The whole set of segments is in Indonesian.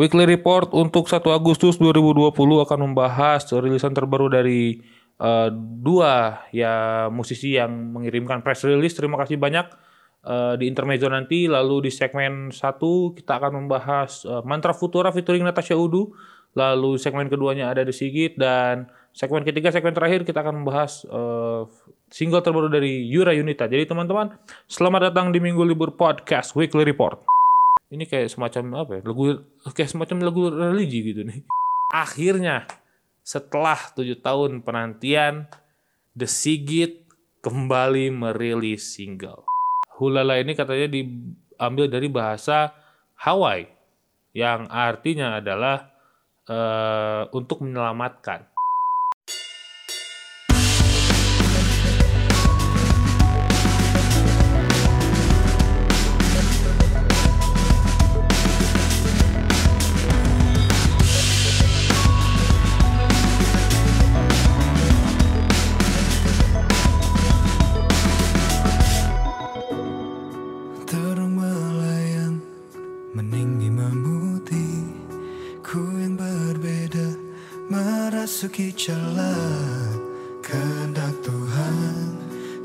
Weekly Report untuk 1 Agustus 2020 akan membahas rilisan terbaru dari uh, dua ya musisi yang mengirimkan press release. Terima kasih banyak uh, di intermezzo nanti. Lalu di segmen satu kita akan membahas uh, Mantra Futura featuring Natasha Udu. Lalu segmen keduanya ada The Sigit dan segmen ketiga, segmen terakhir kita akan membahas uh, single terbaru dari Yura Yunita. Jadi teman-teman, selamat datang di Minggu Libur Podcast Weekly Report ini kayak semacam apa ya? Lagu kayak semacam lagu religi gitu nih. Akhirnya setelah tujuh tahun penantian The Sigit kembali merilis single. Hulala ini katanya diambil dari bahasa Hawaii yang artinya adalah uh, untuk menyelamatkan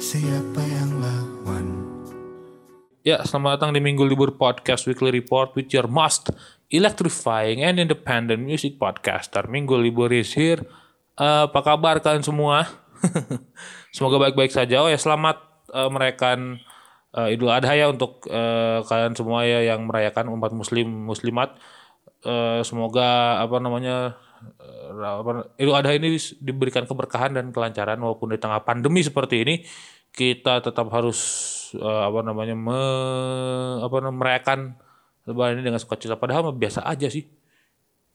siapa yang lawan Ya, selamat datang di Minggu Libur Podcast Weekly Report with your most electrifying and independent music podcaster. Minggu Libur is here. Uh, apa kabar kalian semua? Semoga baik-baik saja. Oh ya, selamat uh, merayakan uh, Idul Adha ya untuk uh, kalian semua ya yang merayakan umat muslim muslimat. Uh, semoga apa namanya Idul Adha ini diberikan keberkahan dan kelancaran walaupun di tengah pandemi seperti ini kita tetap harus uh, apa namanya me, apa merayakan lebaran ini dengan sukacita. Padahal mah biasa aja sih.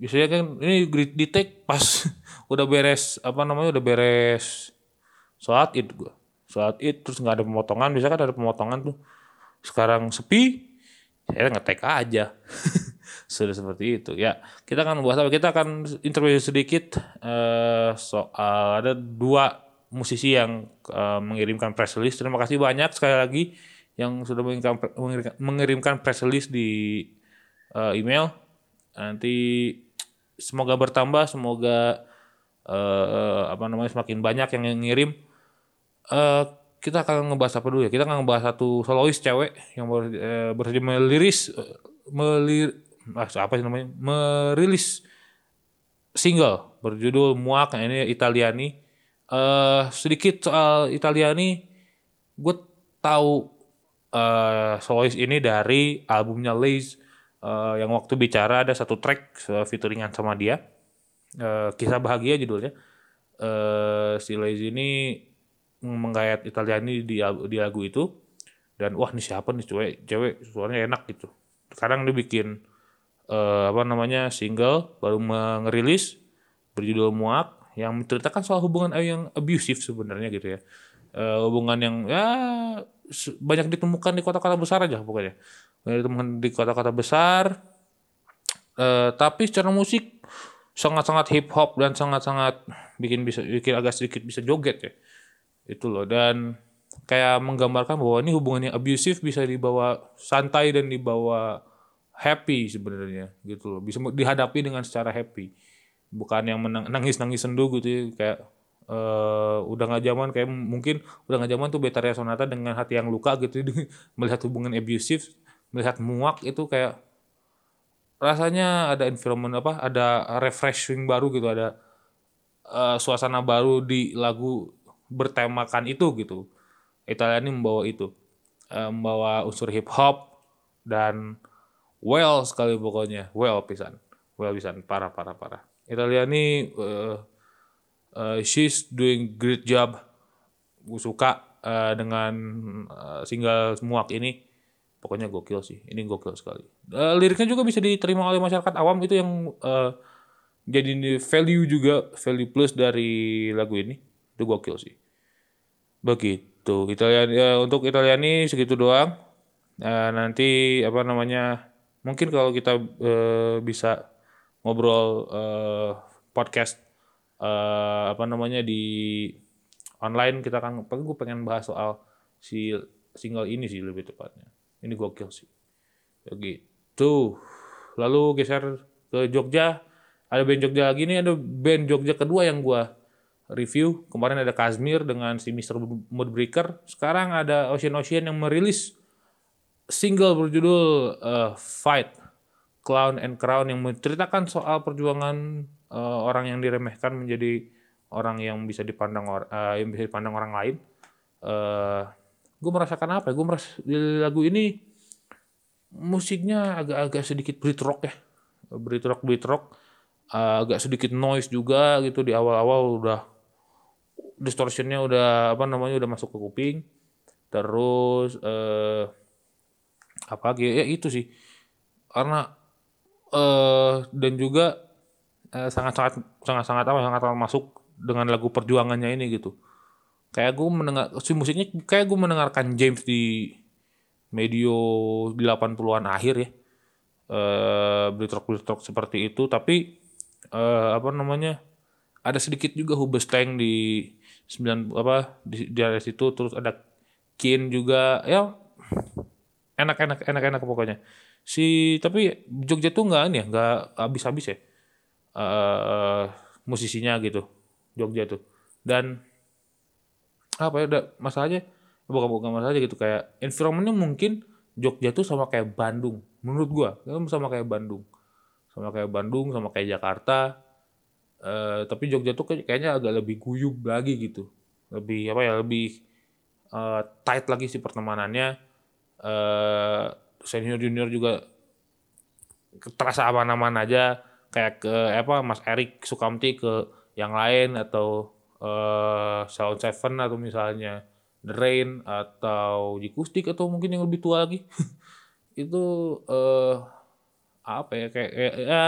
Biasanya kan ini di take pas udah beres apa namanya udah beres sholat id gua. Sholat id terus nggak ada pemotongan. Biasa kan ada pemotongan tuh. Sekarang sepi saya ngetek aja. Sudah seperti itu ya. Kita akan membahas apa? Kita akan interview sedikit uh, soal ada dua musisi yang uh, mengirimkan press release. Terima kasih banyak sekali lagi yang sudah mengirimkan mengirimkan press release di uh, email. Nanti semoga bertambah semoga uh, apa namanya semakin banyak yang ngirim. Uh, kita akan ngebahas apa dulu ya? Kita akan ngebahas satu solois cewek yang ber, uh, bersedia meliris melir ah, apa sih namanya? Merilis single berjudul Muak ini Italiani. Uh, sedikit soal Italiani gue tahu uh, solois ini dari albumnya Laze uh, yang waktu bicara ada satu track featuringan sama dia. Uh, kisah bahagia judulnya. Uh, si Laze ini menggayat Italiani di di lagu itu dan wah ini siapa nih cewek cewek suaranya enak gitu sekarang dia bikin uh, apa namanya single baru mengerilis berjudul Muak yang menceritakan soal hubungan yang abusive sebenarnya gitu ya. Uh, hubungan yang ya banyak ditemukan di kota-kota besar aja pokoknya. Banyak ditemukan di kota-kota besar. Uh, tapi secara musik sangat-sangat hip hop dan sangat-sangat bikin bisa bikin agak sedikit bisa joget ya. Itu loh dan kayak menggambarkan bahwa ini hubungannya abusive bisa dibawa santai dan dibawa happy sebenarnya gitu loh bisa dihadapi dengan secara happy bukan yang nangis nangis sendu gitu ya. kayak uh, udah nggak zaman kayak mungkin udah nggak zaman tuh Betaria Sonata dengan hati yang luka gitu melihat hubungan abusive melihat muak itu kayak rasanya ada environment apa ada refreshing baru gitu ada uh, suasana baru di lagu bertemakan itu gitu. Italia ini membawa itu uh, membawa unsur hip hop dan well sekali pokoknya. Well pisan well pisan parah parah parah. Italia ini uh, uh, she's doing great job. Gue suka uh, dengan uh, single muak ini. Pokoknya gokil sih ini gokil sekali. Uh, liriknya juga bisa diterima oleh masyarakat awam itu yang uh, jadi value juga value plus dari lagu ini. Itu gokil sih begitu. Italia ya, untuk Italia ini segitu doang. Uh, nanti apa namanya mungkin kalau kita uh, bisa ngobrol uh, podcast uh, apa namanya di online kita kan pengen gue pengen bahas soal si single ini sih lebih tepatnya. Ini gokil sih. Begitu. Lalu geser ke Jogja. Ada band Jogja lagi nih ada band Jogja kedua yang gua review kemarin ada Kazmir dengan si Mr. Moodbreaker sekarang ada Ocean Ocean yang merilis single berjudul uh, Fight Clown and Crown yang menceritakan soal perjuangan uh, orang yang diremehkan menjadi orang yang bisa dipandang or, uh, yang bisa dipandang orang lain. Uh, gue merasakan apa ya? Gue merasa di lagu ini musiknya agak-agak sedikit Brit rock ya, Brit rock Brit rock, uh, agak sedikit noise juga gitu di awal-awal udah distortionnya udah apa namanya udah masuk ke kuping, terus uh, apa lagi? Ya itu sih. Karena uh, dan juga uh, sangat sangat sangat sangat apa sangat masuk dengan lagu perjuangannya ini gitu. Kayak gue mendengar si musiknya kayak gue mendengarkan James di medio 80-an akhir ya. Uh, blitrok blitrok seperti itu. Tapi uh, apa namanya ada sedikit juga Hubestang di sembilan apa di, di situ terus ada Kin juga. Ya enak enak enak enak pokoknya. Si tapi Jogja tuh nggak ini ya nggak habis-habis ya uh, musisinya gitu Jogja tuh. Dan apa ya udah masalahnya? Bukan bukan masalah aja gitu kayak environmentnya mungkin Jogja tuh sama kayak Bandung menurut gua. Sama kayak Bandung. Sama kayak Bandung sama kayak Jakarta uh, tapi Jogja tuh kayaknya agak lebih guyub lagi gitu. Lebih apa ya lebih uh, tight lagi sih pertemanannya. Uh, senior junior juga terasa aman-aman aja. Kayak ke apa Mas Erik Sukamti ke yang lain atau uh, Sound Seven atau misalnya The Rain atau Jikustik atau mungkin yang lebih tua lagi. Itu uh, apa ya kayak, kayak ya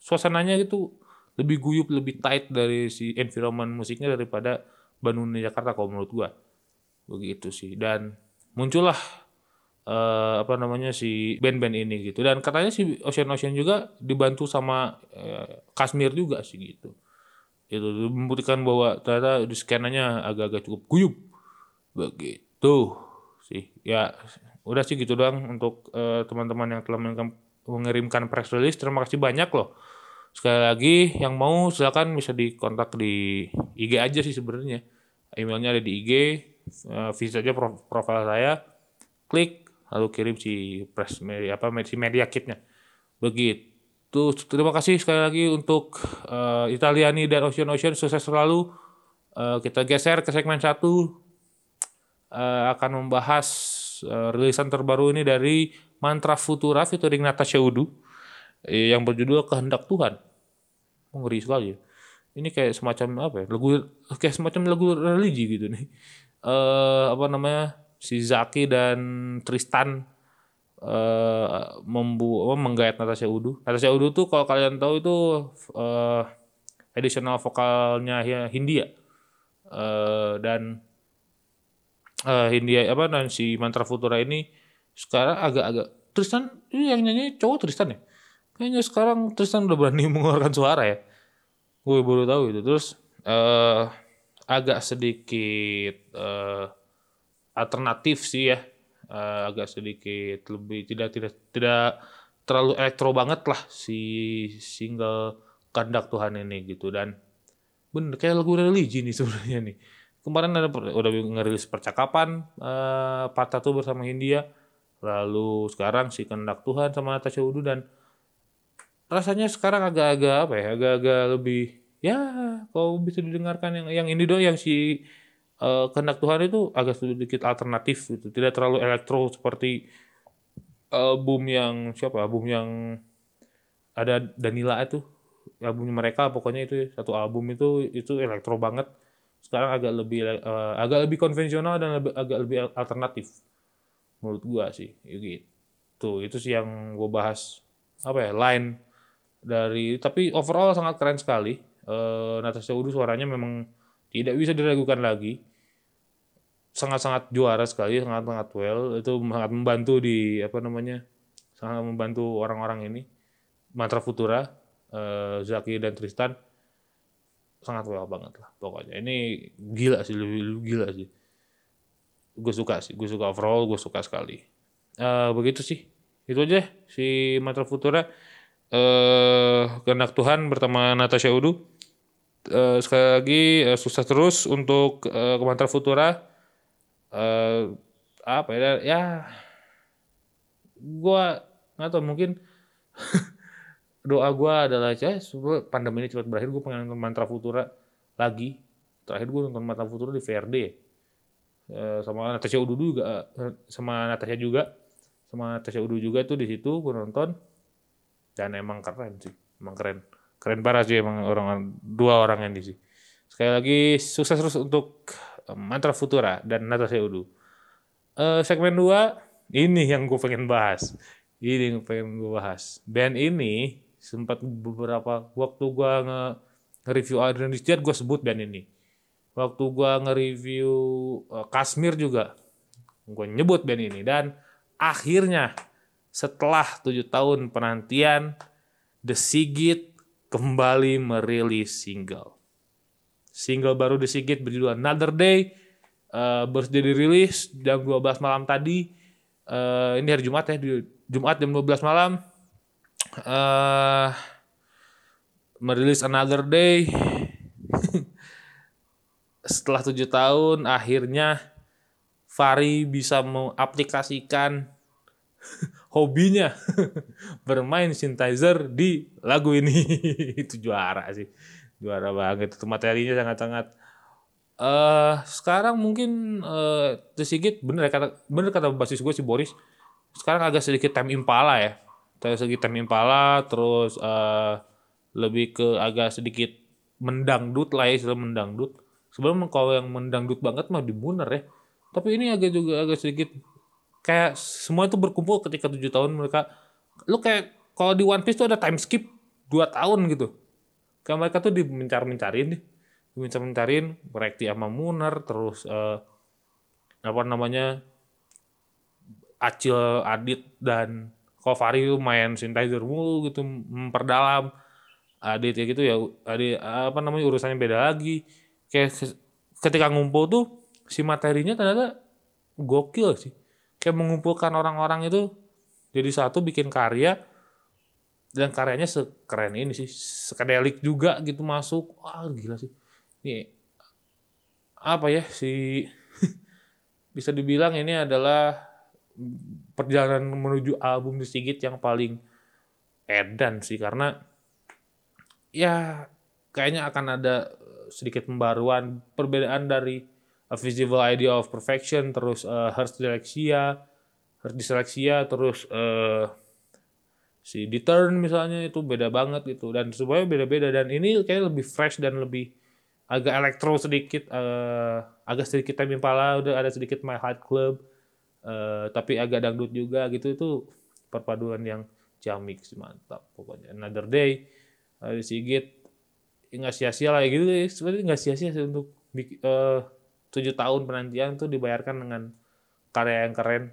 suasananya itu lebih guyup lebih tight dari si environment musiknya daripada Bandung Jakarta kalau menurut gua. Begitu sih. Dan muncullah uh, apa namanya si band-band ini gitu. Dan katanya si Ocean Ocean juga dibantu sama uh, Kashmir juga sih gitu. Itu membuktikan bahwa ternyata di skenanya agak-agak cukup guyup. Begitu sih. Ya udah sih gitu doang untuk uh, teman-teman yang telah mengirimkan press release. Terima kasih banyak loh sekali lagi yang mau silakan bisa dikontak di IG aja sih sebenarnya. Emailnya ada di IG uh, visit aja profil saya klik lalu kirim si press media apa si media kitnya. Begitu. Terima kasih sekali lagi untuk uh, Italiani dan Ocean Ocean sukses selalu. Uh, kita geser ke segmen satu. Uh, akan membahas uh, rilisan terbaru ini dari Mantra Futura featuring Natasha Udu yang berjudul Kehendak Tuhan. Ngeri sekali. Ini kayak semacam apa ya? Lagu kayak semacam lagu religi gitu nih. Uh, apa namanya? Si Zaki dan Tristan uh, membu menggait Natasha Udu. Natasha Udu tuh kalau kalian tahu itu uh, additional vokalnya Hindia. Uh, dan uh, Hindia apa dan si Mantra Futura ini sekarang agak-agak Tristan ini yang nyanyi cowok Tristan ya kayaknya sekarang Tristan udah berani mengeluarkan suara ya. Gue baru tahu itu. Terus uh, agak sedikit uh, alternatif sih ya. Uh, agak sedikit lebih tidak tidak tidak terlalu elektro banget lah si single kandak Tuhan ini gitu. Dan bener kayak lagu religi nih sebenarnya nih. Kemarin ada udah ngerilis percakapan uh, part satu bersama Hindia. Lalu sekarang si kandak Tuhan sama Natasha Udu dan rasanya sekarang agak-agak apa ya agak-agak lebih ya kalau bisa didengarkan yang yang ini doang yang si uh, kehendak Tuhan itu agak sedikit alternatif gitu. Tidak terlalu elektro seperti album yang siapa? Album yang ada Danila itu albumnya mereka pokoknya itu satu album itu itu elektro banget. Sekarang agak lebih uh, agak lebih konvensional dan lebih, agak lebih alternatif menurut gua sih gitu. Itu sih yang gua bahas apa ya line dari tapi overall sangat keren sekali. Uh, Natasha Udu suaranya memang tidak bisa diragukan lagi. Sangat-sangat juara sekali sangat-sangat well. Itu sangat membantu di apa namanya sangat membantu orang-orang ini. Mantra Futura uh, Zaki dan Tristan sangat well banget lah pokoknya. Ini gila sih lebih gila sih. Gue suka sih gue suka overall gue suka sekali. Uh, begitu sih. Itu aja si Mantra Futura eh kehendak Tuhan bersama Natasha Udu. Eh, sekali lagi eh, sukses terus untuk eh, Kementerian Futura. Eh, apa ya? Ya, gua nggak tahu mungkin doa gua adalah ya semoga pandemi ini cepat berakhir. Gue pengen nonton Mantra Futura lagi. Terakhir gue nonton Mantra Futura di VRD. Eh, sama Natasha Udu juga, sama Natasha juga, sama Natasha Udu juga tuh di situ gue nonton dan emang keren sih, emang keren, keren parah sih emang orang dua orang yang di sini. Sekali lagi sukses terus untuk eh, Mantra Futura dan Natasha Udu. Eh, segmen 2 ini yang gue pengen bahas. Ini yang pengen gue bahas. Band ini sempat beberapa waktu gue nge review Adrian Jet gue sebut band ini. Waktu gue nge-review uh, Kashmir juga gue nyebut band ini dan akhirnya setelah tujuh tahun penantian The Sigit kembali merilis single. Single baru The Sigit berjudul Another Day uh, baru saja dirilis jam 12 malam tadi. Uh, ini hari Jumat ya, Jumat jam 12 malam. Uh, merilis Another Day. Setelah tujuh tahun, akhirnya Fari bisa mengaplikasikan hobinya bermain synthesizer di lagu ini. Itu juara sih. Juara banget. Itu materinya sangat-sangat eh sekarang mungkin The Sigit bener kata bener kata basis gue si Boris sekarang agak sedikit time impala ya agak sedikit time impala terus eh lebih ke agak sedikit mendangdut lah ya istilah mendangdut sebelum kalau yang mendangdut banget mah di Muner ya tapi ini agak juga agak sedikit kayak semua itu berkumpul ketika tujuh tahun mereka lu kayak kalau di One Piece tuh ada time skip dua tahun gitu. Kayak mereka tuh dimencar-mencarin dimencar-mencarin Rekti sama Muner terus eh, apa namanya Acil Adit dan Kovari main synthesizer mulu gitu memperdalam. Adit ya gitu ya Adit apa namanya urusannya beda lagi. Kayak ke- ketika ngumpul tuh si materinya ternyata gokil sih kayak mengumpulkan orang-orang itu jadi satu bikin karya dan karyanya sekeren ini sih skedelik juga gitu masuk. Wah gila sih. Ini apa ya si bisa dibilang ini adalah perjalanan menuju album The Sigit yang paling edan sih karena ya kayaknya akan ada sedikit pembaruan perbedaan dari A Visible Idea of Perfection terus uh, Hearst Dyslexia Hearst Dyslexia terus eh si Deturn misalnya itu beda banget gitu. Dan semuanya beda-beda. Dan ini kayak lebih fresh dan lebih agak elektro sedikit eh agak sedikit Tame Impala udah ada sedikit My Heart Club eh tapi agak dangdut juga gitu. Itu perpaduan yang sih mantap pokoknya. Another Day ada Sigit. Nggak sia-sia lah gitu. Ya. sebenarnya nggak sia-sia untuk eh, tujuh tahun penantian tuh dibayarkan dengan karya yang keren.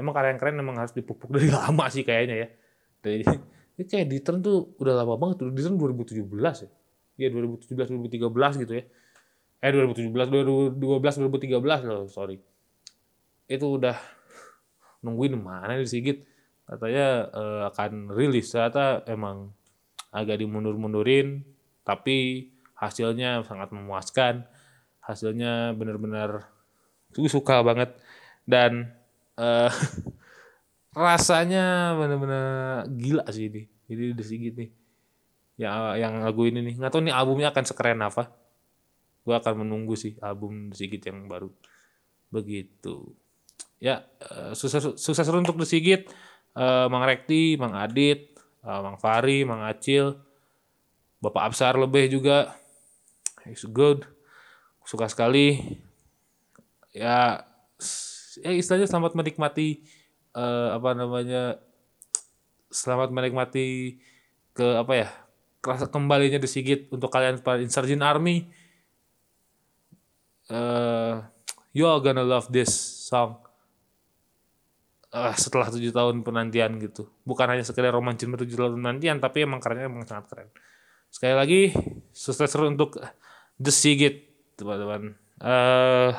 Emang karya yang keren emang harus dipupuk dari lama sih kayaknya ya. Dari ini kayak Ditren tuh udah lama banget tuh. Ditren 2017 ya? Iya 2017 2013 gitu ya. Eh 2017 2012 2013 loh sorry. Itu udah nungguin mana di Sigit? Katanya eh, akan rilis. Ternyata emang agak dimundur-mundurin tapi hasilnya sangat memuaskan hasilnya benar-benar suka banget. Dan eh rasanya benar-benar gila sih ini. Ini udah Sigit nih. Yang yang lagu ini nih. Nggak tahu nih albumnya akan sekeren apa. Gue akan menunggu sih album The Sigit yang baru. Begitu. Ya eh, sukses sukses untuk Sigit Eh, Mang Rekti Mang Adit eh, Mang Fari Mang Acil Bapak Absar lebih juga. It's good suka sekali. Ya ya istilahnya selamat menikmati eh, apa namanya selamat menikmati ke apa ya kerasa kembalinya The Sigit untuk kalian para Insurgent Army. Eh you all gonna love this song. Eh, setelah tujuh tahun penantian gitu. Bukan hanya sekedar romancin tujuh tahun penantian tapi emang karyanya emang sangat keren. Sekali lagi sukses untuk The Sigit teman-teman eh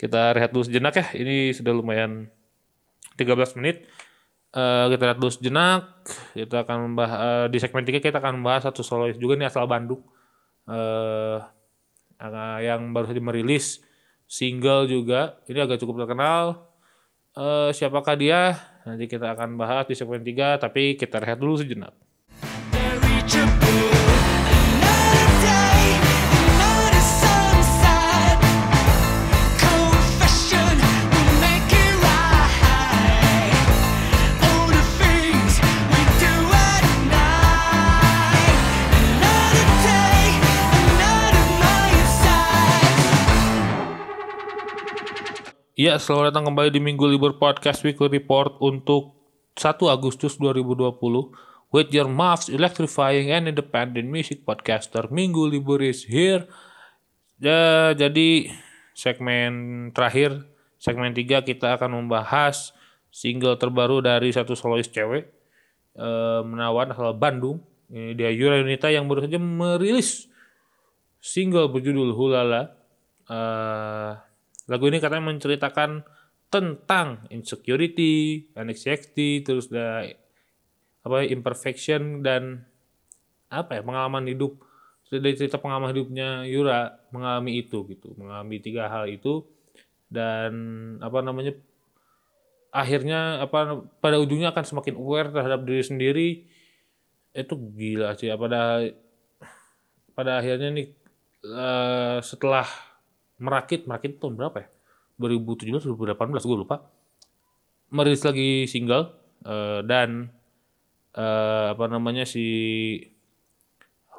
kita rehat dulu sejenak ya ini sudah lumayan 13 menit uh, kita lihat dulu sejenak. Kita akan membahas uh, di segmen 3 kita akan membahas satu solois juga nih asal Bandung. Uh, yang baru saja merilis single juga. Ini agak cukup terkenal. Uh, siapakah dia? Nanti kita akan bahas di segmen 3 tapi kita lihat dulu sejenak. Ya, selamat datang kembali di Minggu Libur Podcast Weekly Report untuk 1 Agustus 2020 with your most electrifying and independent music podcaster. Minggu Libur is here. Ya, jadi segmen terakhir, segmen 3 kita akan membahas single terbaru dari satu solois cewek eh, menawan asal Bandung. Ini dia Yura Yunita yang baru saja merilis single berjudul Hulala. Uh, Lagu ini katanya menceritakan tentang insecurity, anxiety, terus ada apa imperfection dan apa ya pengalaman hidup. Dari cerita pengalaman hidupnya Yura mengalami itu gitu, mengalami tiga hal itu. Dan apa namanya akhirnya apa pada ujungnya akan semakin aware terhadap diri sendiri. Itu gila sih pada pada akhirnya nih uh, setelah merakit merakit tahun berapa ya? 2017 2018 gue lupa. Merilis lagi single uh, dan uh, apa namanya si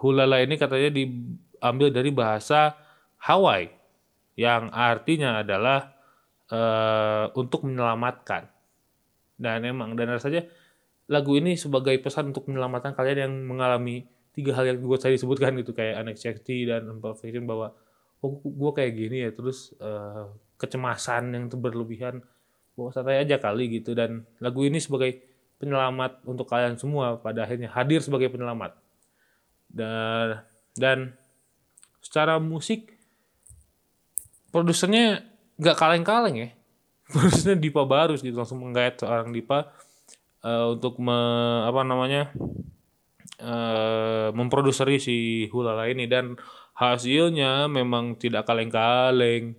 Hulala ini katanya diambil dari bahasa Hawaii yang artinya adalah uh, untuk menyelamatkan. Dan emang dan rasanya lagu ini sebagai pesan untuk menyelamatkan kalian yang mengalami tiga hal yang gue tadi sebutkan gitu kayak anxiety dan imperfection bahwa oh gue kayak gini ya terus uh, kecemasan yang berlebihan bawa santai aja kali gitu. Dan lagu ini sebagai penyelamat untuk kalian semua pada akhirnya hadir sebagai penyelamat. Dan dan secara musik produsernya nggak kaleng-kaleng ya. Produsernya Dipa Barus gitu langsung menggait seorang Dipa uh, untuk me, apa namanya uh, memproduseri si Hulala ini dan hasilnya memang tidak kaleng-kaleng.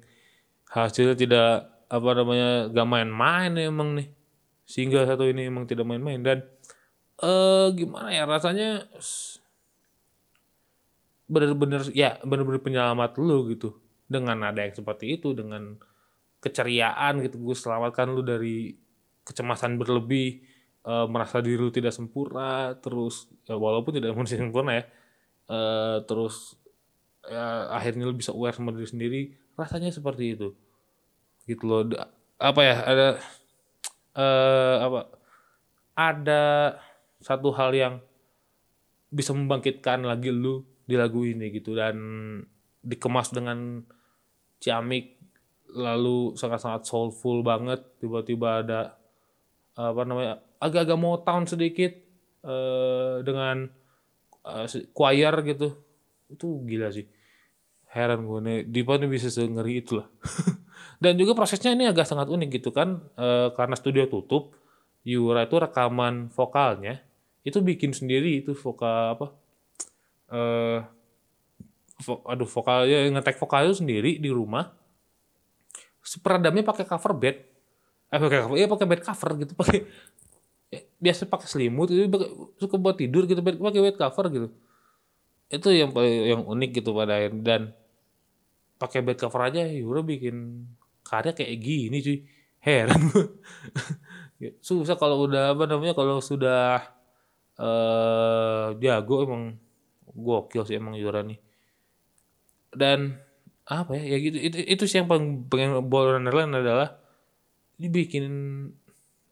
Hasilnya tidak apa namanya gak main-main emang nih. Sehingga satu ini emang tidak main-main. Dan eh gimana ya rasanya bener-bener ya bener-bener penyelamat lu gitu. Dengan ada yang seperti itu dengan keceriaan gitu. Gue selamatkan lu dari kecemasan berlebih. E, merasa diri lu tidak sempurna. Terus ya, walaupun tidak sempurna ya. E, terus ya, akhirnya lu bisa aware sama diri sendiri rasanya seperti itu. Gitu loh. Apa ya ada uh, apa ada satu hal yang bisa membangkitkan lagi lu di lagu ini gitu dan dikemas dengan ciamik lalu sangat-sangat soulful banget. Tiba-tiba ada apa namanya agak-agak mau tahun sedikit uh, dengan uh, choir gitu. Itu gila sih heran gue nih Dipa nih bisa sengeri itu lah. Dan juga prosesnya ini agak sangat unik gitu kan e, karena studio tutup Yura itu rekaman vokalnya itu bikin sendiri itu vokal apa e, vo, aduh vokalnya ngetek vokal itu sendiri di rumah. Peredamnya pakai cover bed. Eh pakai cover ya pakai bed cover gitu pakai ya, biasa pakai selimut itu suka buat tidur gitu pakai bed cover gitu. Itu yang yang unik gitu pada akhirnya. Dan pakai bed cover aja Yura bikin karya kayak gini cuy. Heran susah kalau udah apa namanya kalau sudah uh, jago emang. Gokil sih emang Yura nih. Dan apa ya ya gitu. Itu itu sih yang paling pengen Borderland adalah dibikin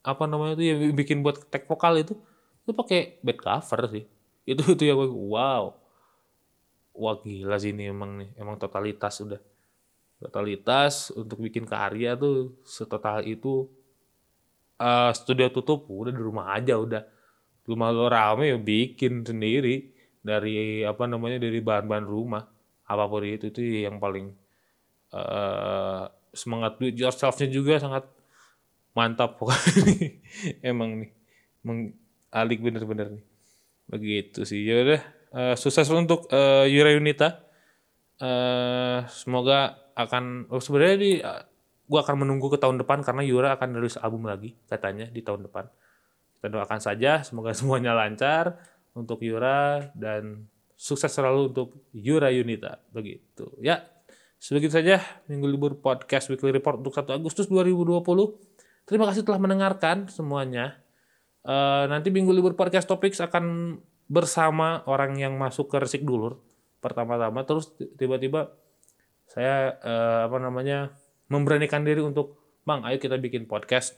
apa namanya itu ya bikin buat tag vokal itu. Itu pakai bed cover sih. Itu itu yang wow wah gila sih ini emang nih emang totalitas udah totalitas untuk bikin karya tuh setotal itu uh, studio tutup udah di rumah aja udah rumah lo rame ya bikin sendiri dari apa namanya dari bahan-bahan rumah apa pun itu itu yang paling uh, semangat do it yourselfnya juga sangat mantap pokoknya emang nih mengalik bener-bener nih. Begitu sih. Ya udah uh, sukses untuk uh, Yura Yunita. Uh, semoga akan oh sebenarnya di uh, gua akan menunggu ke tahun depan karena Yura akan rilis album lagi katanya di tahun depan. Kita doakan saja semoga semuanya lancar untuk Yura dan sukses selalu untuk Yura Yunita begitu. Ya, sebegitu saja minggu libur podcast weekly report untuk 1 Agustus 2020. Terima kasih telah mendengarkan semuanya. Uh, nanti minggu libur podcast topics akan bersama orang yang masuk ke resik dulur pertama-tama terus tiba-tiba saya uh, apa namanya memberanikan diri untuk bang ayo kita bikin podcast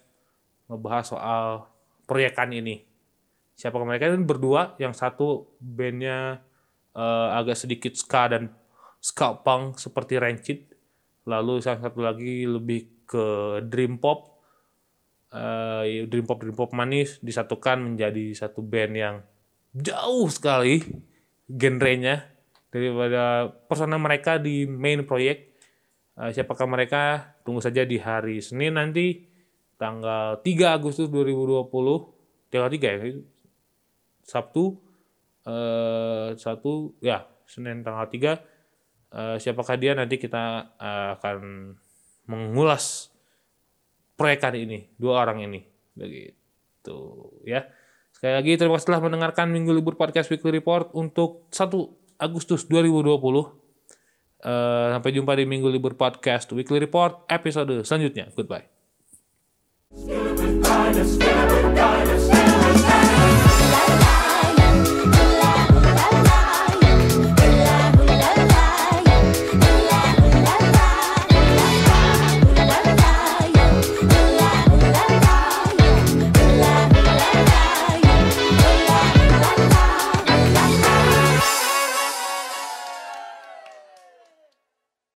ngebahas soal proyekan ini. Siapa mereka? Ini berdua yang satu bandnya uh, agak sedikit ska dan ska punk seperti Rancid lalu yang satu lagi lebih ke dream pop uh, dream pop dream pop manis disatukan menjadi satu band yang jauh sekali genrenya daripada persona mereka di main proyek. Uh, siapakah mereka? Tunggu saja di hari Senin nanti tanggal 3 Agustus 2020. Tanggal 3 ya. Sabtu uh, satu ya Senin tanggal 3 uh, siapakah dia nanti kita uh, akan mengulas proyekan ini dua orang ini begitu ya Sekali lagi terima kasih telah mendengarkan Minggu Libur Podcast Weekly Report untuk 1 Agustus 2020. Uh, eh, sampai jumpa di Minggu Libur Podcast Weekly Report episode selanjutnya. Goodbye.